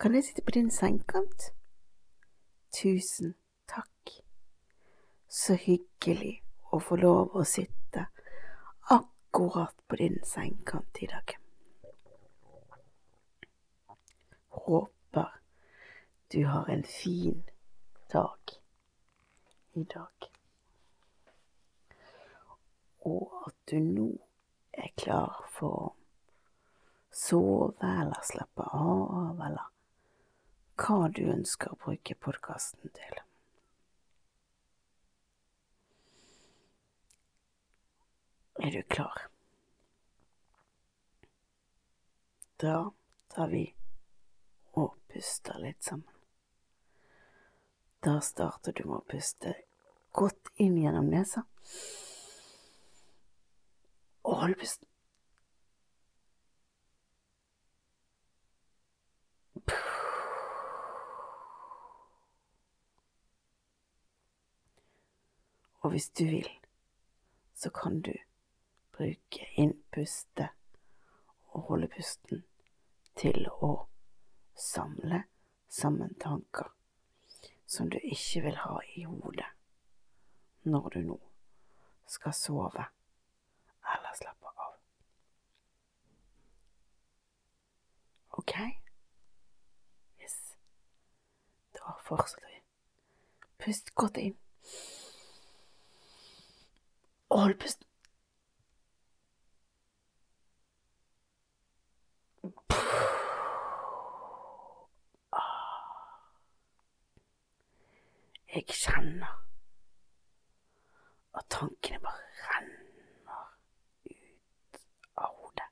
Kan jeg sitte på din sengekant? Tusen takk. Så hyggelig å få lov å sitte akkurat på din sengekant i dag. Håper du har en fin dag i dag. Og at du nå er klar for å sove eller slappe av, eller hva du ønsker å bruke podkasten til. Er du klar? Da tar vi og puster litt sammen. Da starter du med å puste godt inn gjennom nesa. Og hold pusten. Og hvis du vil, så kan du bruke innpustet og holde pusten til å samle sammen tanker som du ikke vil ha i hodet når du nå skal sove eller slappe av. Ok? Yes. Da fortsetter vi. Pust godt inn. Og hold pusten. Jeg kjenner at tankene bare renner ut av hodet.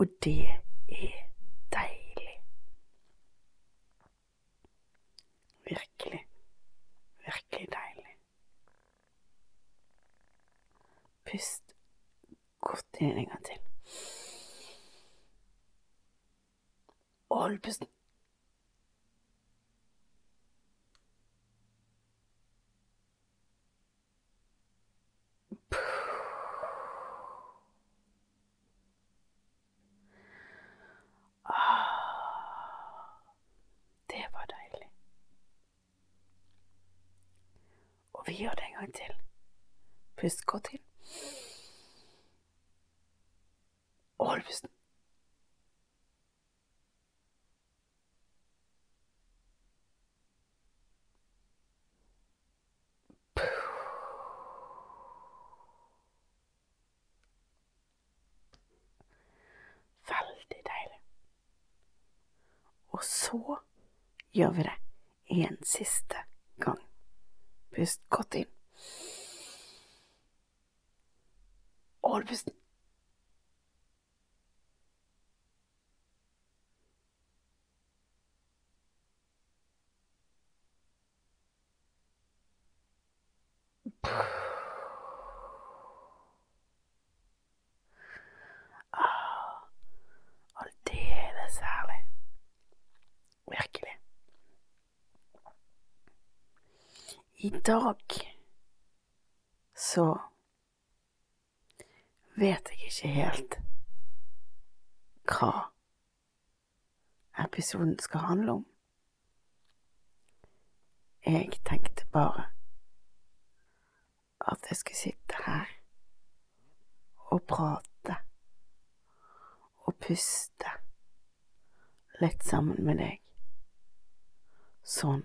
Og det er deilig. Virkelig, virkelig deilig. Pust godt inn en gang til. Og hold pusten. Ah, det var deilig. Og vi gjør det en gang til. Pust godt inn. Og hold pusten. Veldig deilig. Så gjør vi det en siste gang. Pust godt inn. Og hold pusten. Ah, Virkelig. I dag så vet jeg ikke helt hva episoden skal handle om. Jeg tenkte bare at jeg skulle sitte her og prate og puste litt sammen med deg, sånn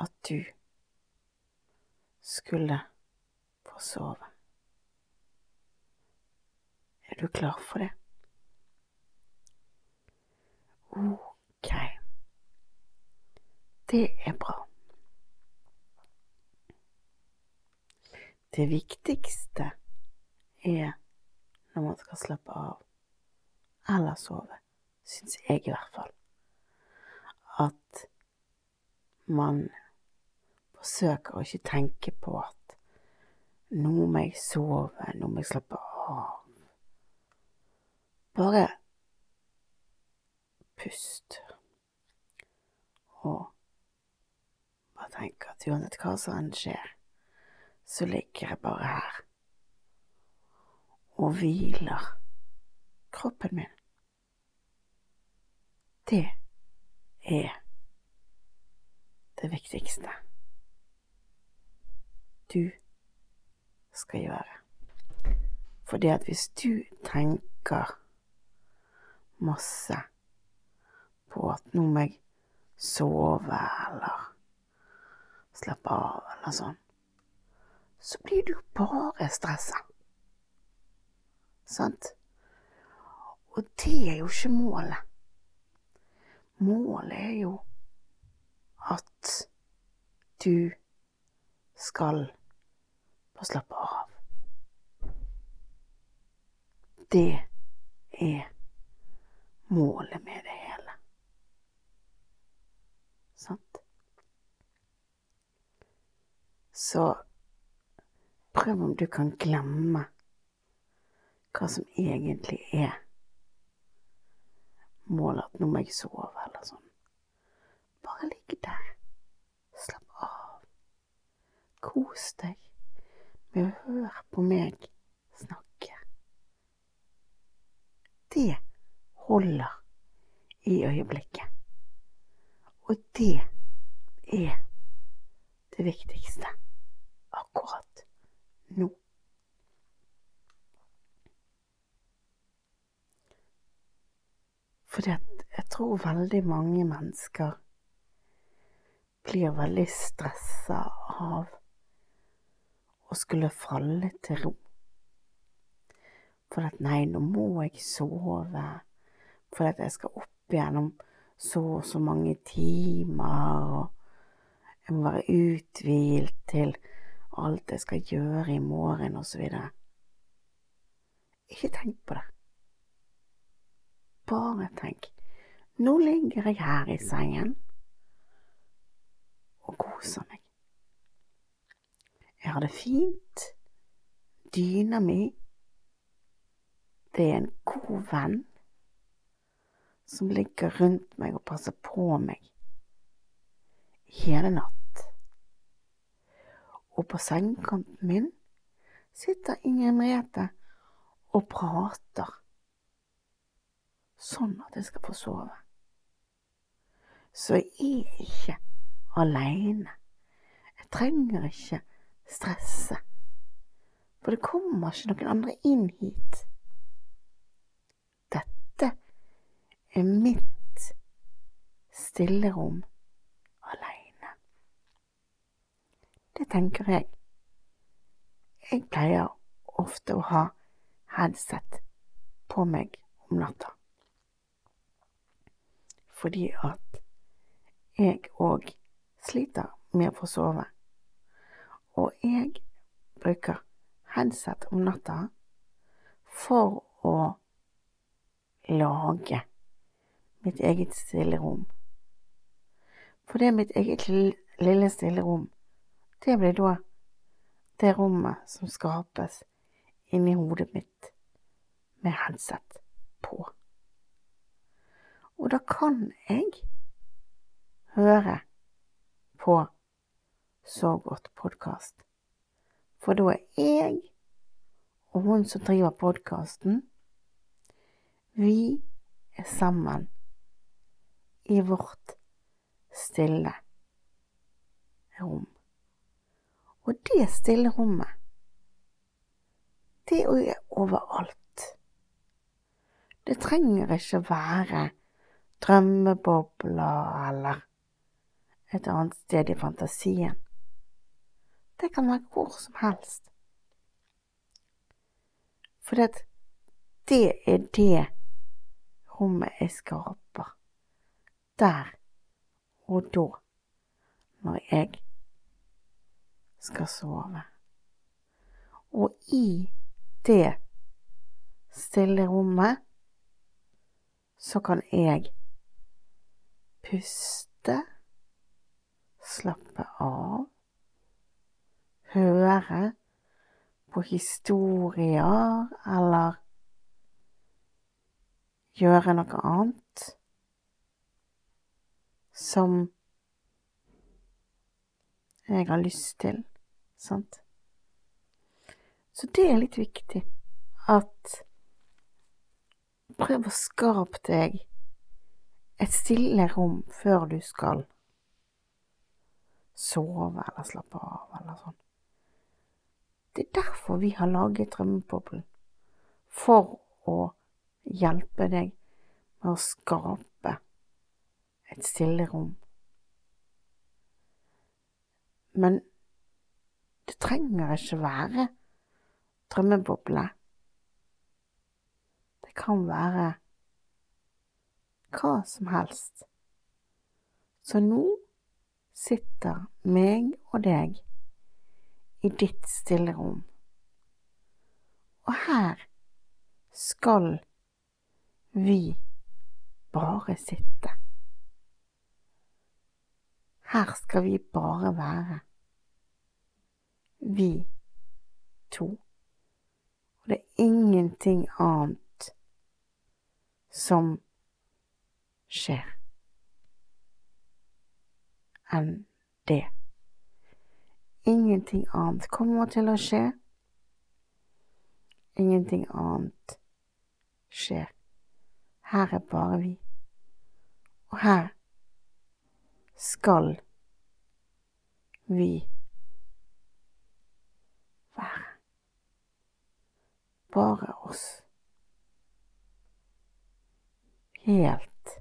at du skulle få sove. Er du klar for det? Ok. Det er bra. Det viktigste er når man skal slappe av eller sove, syns jeg i hvert fall, at man forsøker å ikke tenke på at nå må jeg sove, nå må jeg slappe av. Bare pust. Og bare tenk at uansett hva som enn skjer, så ligger jeg bare her og hviler kroppen min. Det er det viktigste du skal gjøre. Fordi at hvis du tenker masse på at nå må jeg sove eller slappe av eller sånn, så blir du bare stressa. Sant? Og det er jo ikke målet. Målet er jo at du skal få slappe av. Det er målet med det hele. Sant? Så prøv om du kan glemme hva som egentlig er målet, at nå må jeg sove, eller sånn. Bare ligg der. Slapp av. Kos deg med å høre på meg snakke. Det holder i øyeblikket. Og det er det viktigste akkurat nå. Fordi at jeg tror veldig mange mennesker blir veldig stressa av å skulle falle til ro. For at nei, nå må jeg sove, for at jeg skal opp igjennom så og så mange timer, og jeg må være uthvilt til alt jeg skal gjøre i morgen, videre. Ikke tenk på det. Bare tenk, nå ligger jeg her i sengen og koser meg. Jeg har det fint. Dyna mi. Det er en god venn som ligger rundt meg og passer på meg hele natt. Og på sengekanten min sitter Inger Merete og prater sånn at jeg skal få sove. Så jeg er ikke aleine. Jeg trenger ikke stresse, for det kommer ikke noen andre inn hit. Dette er mitt stillerom aleine. Det tenker jeg. Jeg pleier ofte å ha headset på meg om natta fordi at jeg òg sliter med å få sove. Og jeg bruker headset om natta for å lage mitt eget stille rom. For det er mitt eget lille stille rom. det blir da det rommet som skapes inni hodet mitt med headset på. Og da kan jeg høre på Så godt podkast. For da er jeg og hun som driver podkasten, vi er sammen i vårt stille rom. Og det stille rommet, det er overalt. Det trenger ikke være drømmebobler eller et annet sted i fantasien. Det kan være hvor som helst. For det, det er det rommet jeg skaper. Der og da. når jeg skal sove. Og i det stille rommet så kan jeg puste, slappe av, høre på historier eller gjøre noe annet som jeg har lyst til, sant? Så det er litt viktig at Prøv å skape deg et stille rom før du skal sove eller slappe av eller sånn. Det er derfor vi har laget drømmeboblen. For å hjelpe deg med å skape et stille rom. Men det trenger ikke være drømmeboble. Det kan være hva som helst. Så nå sitter meg og deg i ditt stille rom. Og her skal vi bare sitte. Her skal vi bare være. Vi to. Og det er ingenting annet som skjer enn det. Ingenting annet kommer til å skje. Ingenting annet skjer. Her er bare vi. Og her skal vi være. Bare oss. Helt,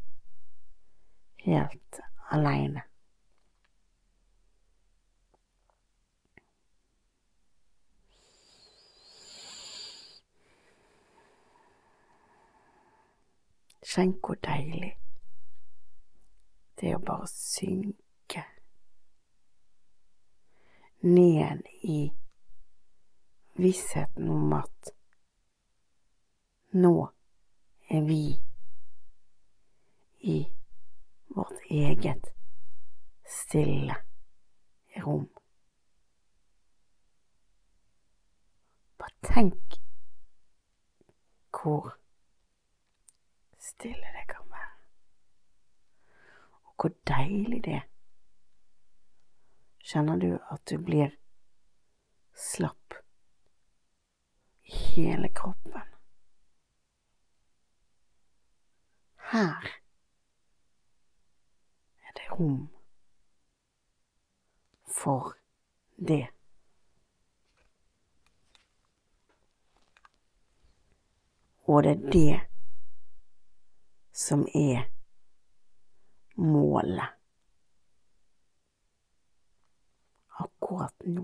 helt aleine. Kjenn hvor deilig det er å bare synke ned i vissheten om at nå er vi i vårt eget stille rom. Bare tenk hvor stille det kan være. Og hvor deilig det er. Kjenner du at du blir slapp i hele kroppen? Her er det rom for det. Og det er det som er målet akkurat nå.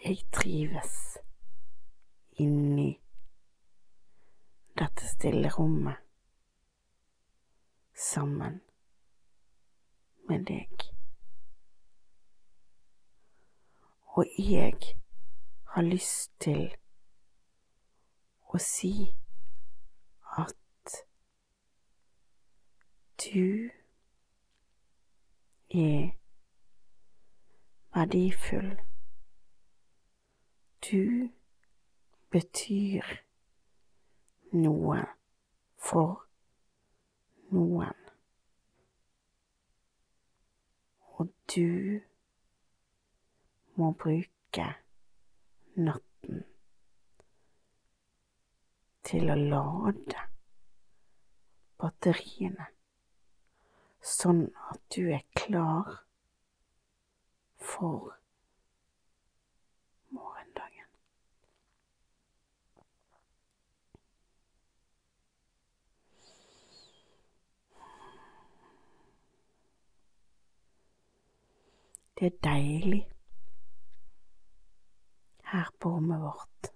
Jeg trives inni dette stille rommet sammen med deg. Og jeg har lyst til å si at du er verdifull. Du betyr noe for noen. Og du må bruke natten til å lade batteriene, sånn at du er klar for Det er deilig her på rommet vårt.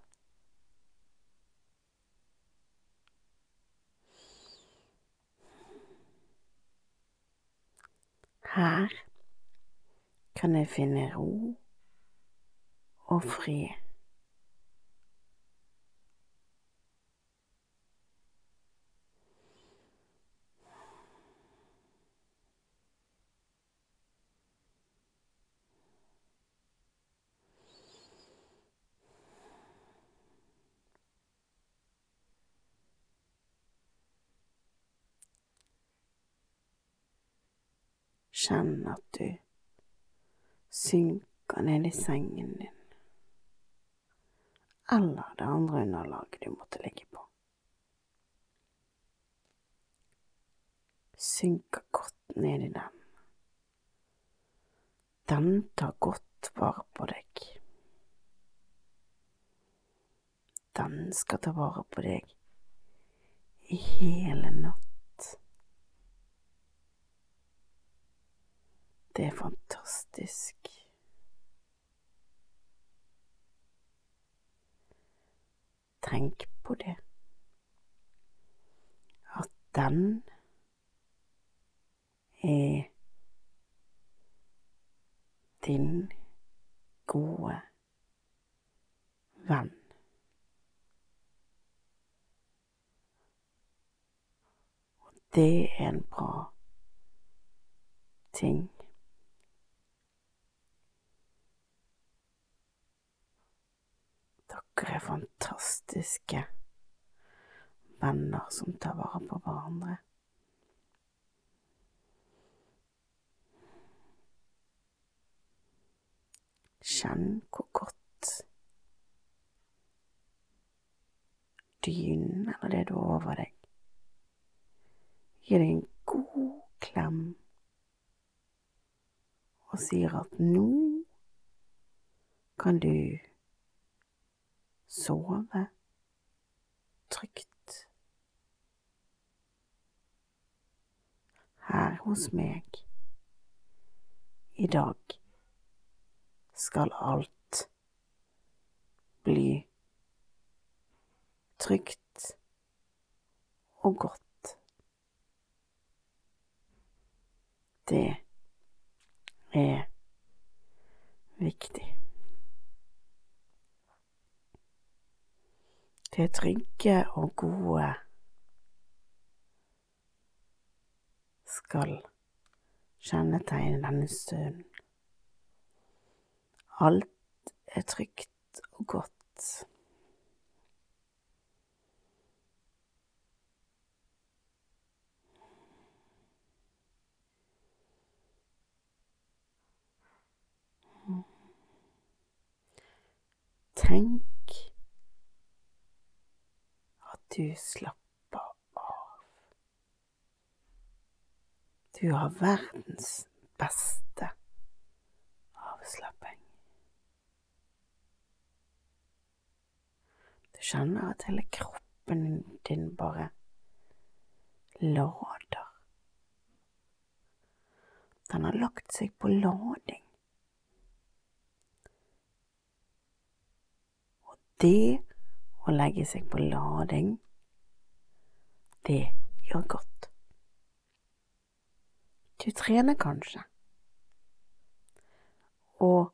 Her kan jeg finne ro og fred. Kjenn at du synker ned i sengen din, eller det andre underlaget du måtte ligge på. Synker godt ned i den. Den tar godt vare på deg. Den skal ta vare på deg i hele natt. Det er fantastisk. Tenk på det. At den er din gode venn. Og det er en bra ting. Er fantastiske venner som tar vare på hverandre. Kjenn hvor godt dynen eller det du har over deg gir deg en god klem og sier at nå kan du sove trygt her hos meg. I dag skal alt bli trygt og godt. Det er viktig. Det trygge og gode skal kjennetegne denne stunden. Alt er trygt og godt. Tenk du slapper av. Du har verdens beste avslapping. Du kjenner at hele kroppen din bare lader. Den har lagt seg på lading. Det å legge seg på lading det gjør godt. Du trener kanskje, og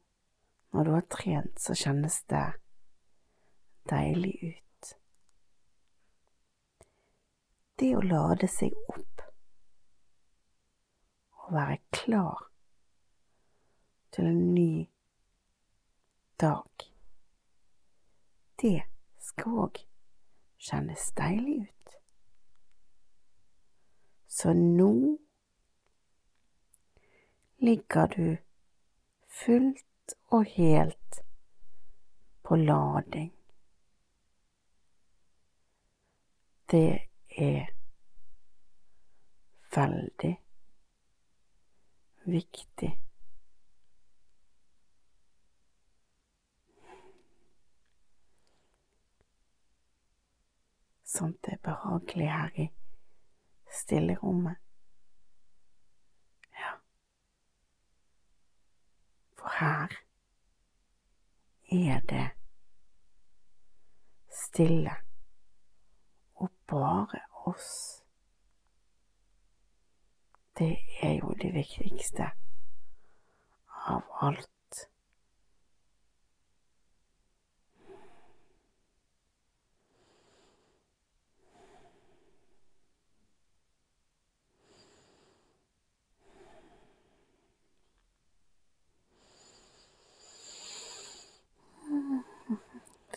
når du har trent, så kjennes det deilig ut. Det å lade seg opp og være klar til en ny dag, det skal òg kjennes deilig ut. Så nå ligger du fullt og helt på lading. Det er veldig viktig. Sånt er behagelig her i stille rommet. Ja, for her er det stille og bare oss. Det er jo det viktigste av alt.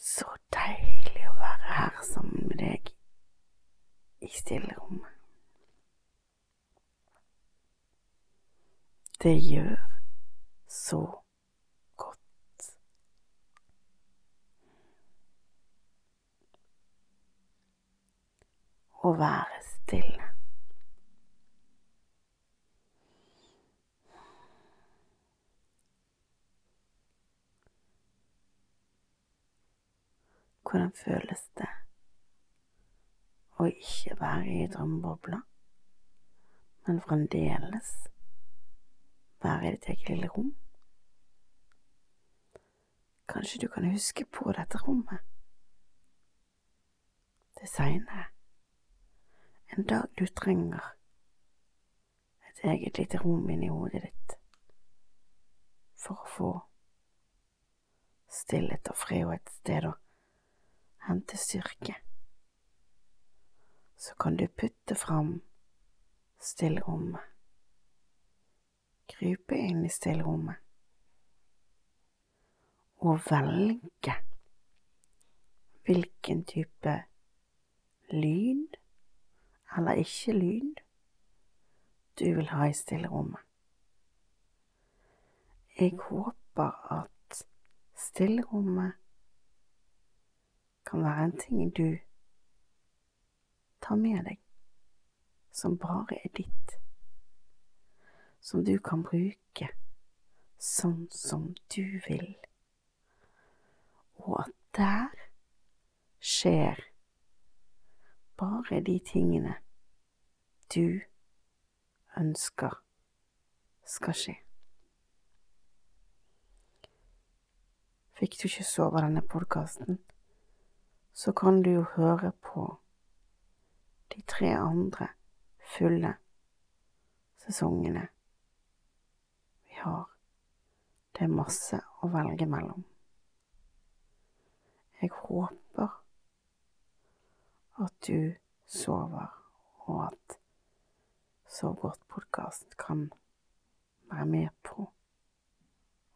Så deilig å være her sammen med deg i stillrommet. Det gjør så godt. Å være stille. Hvordan føles det å ikke være i drømmebobla, men fremdeles være i ditt eget lille rom? Kanskje du kan huske på dette rommet? Det seinere, en dag du trenger et eget lite rom inni hodet ditt for å få stillhet og fred og et sted å hente styrke, så kan du putte fram stillrommet, krype inn i stillrommet og velge hvilken type lyd eller ikke lyd du vil ha i stillrommet. Jeg håper at stillrommet kan være en ting du tar med deg, som bare er ditt, som du kan bruke sånn som du vil, og at der skjer bare de tingene du ønsker skal skje. Fikk du ikke sove denne podkasten? så kan du jo høre på de tre andre fulle sesongene har. Det er masse å velge mellom. Jeg håper at du sover, og at Sov godt-podkast kan være med på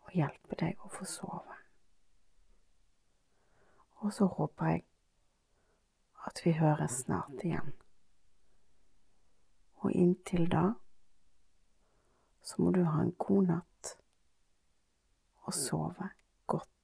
å hjelpe deg å få sove. Og så håper jeg at vi høres snart igjen. Og inntil da så må du ha en god natt og sove godt.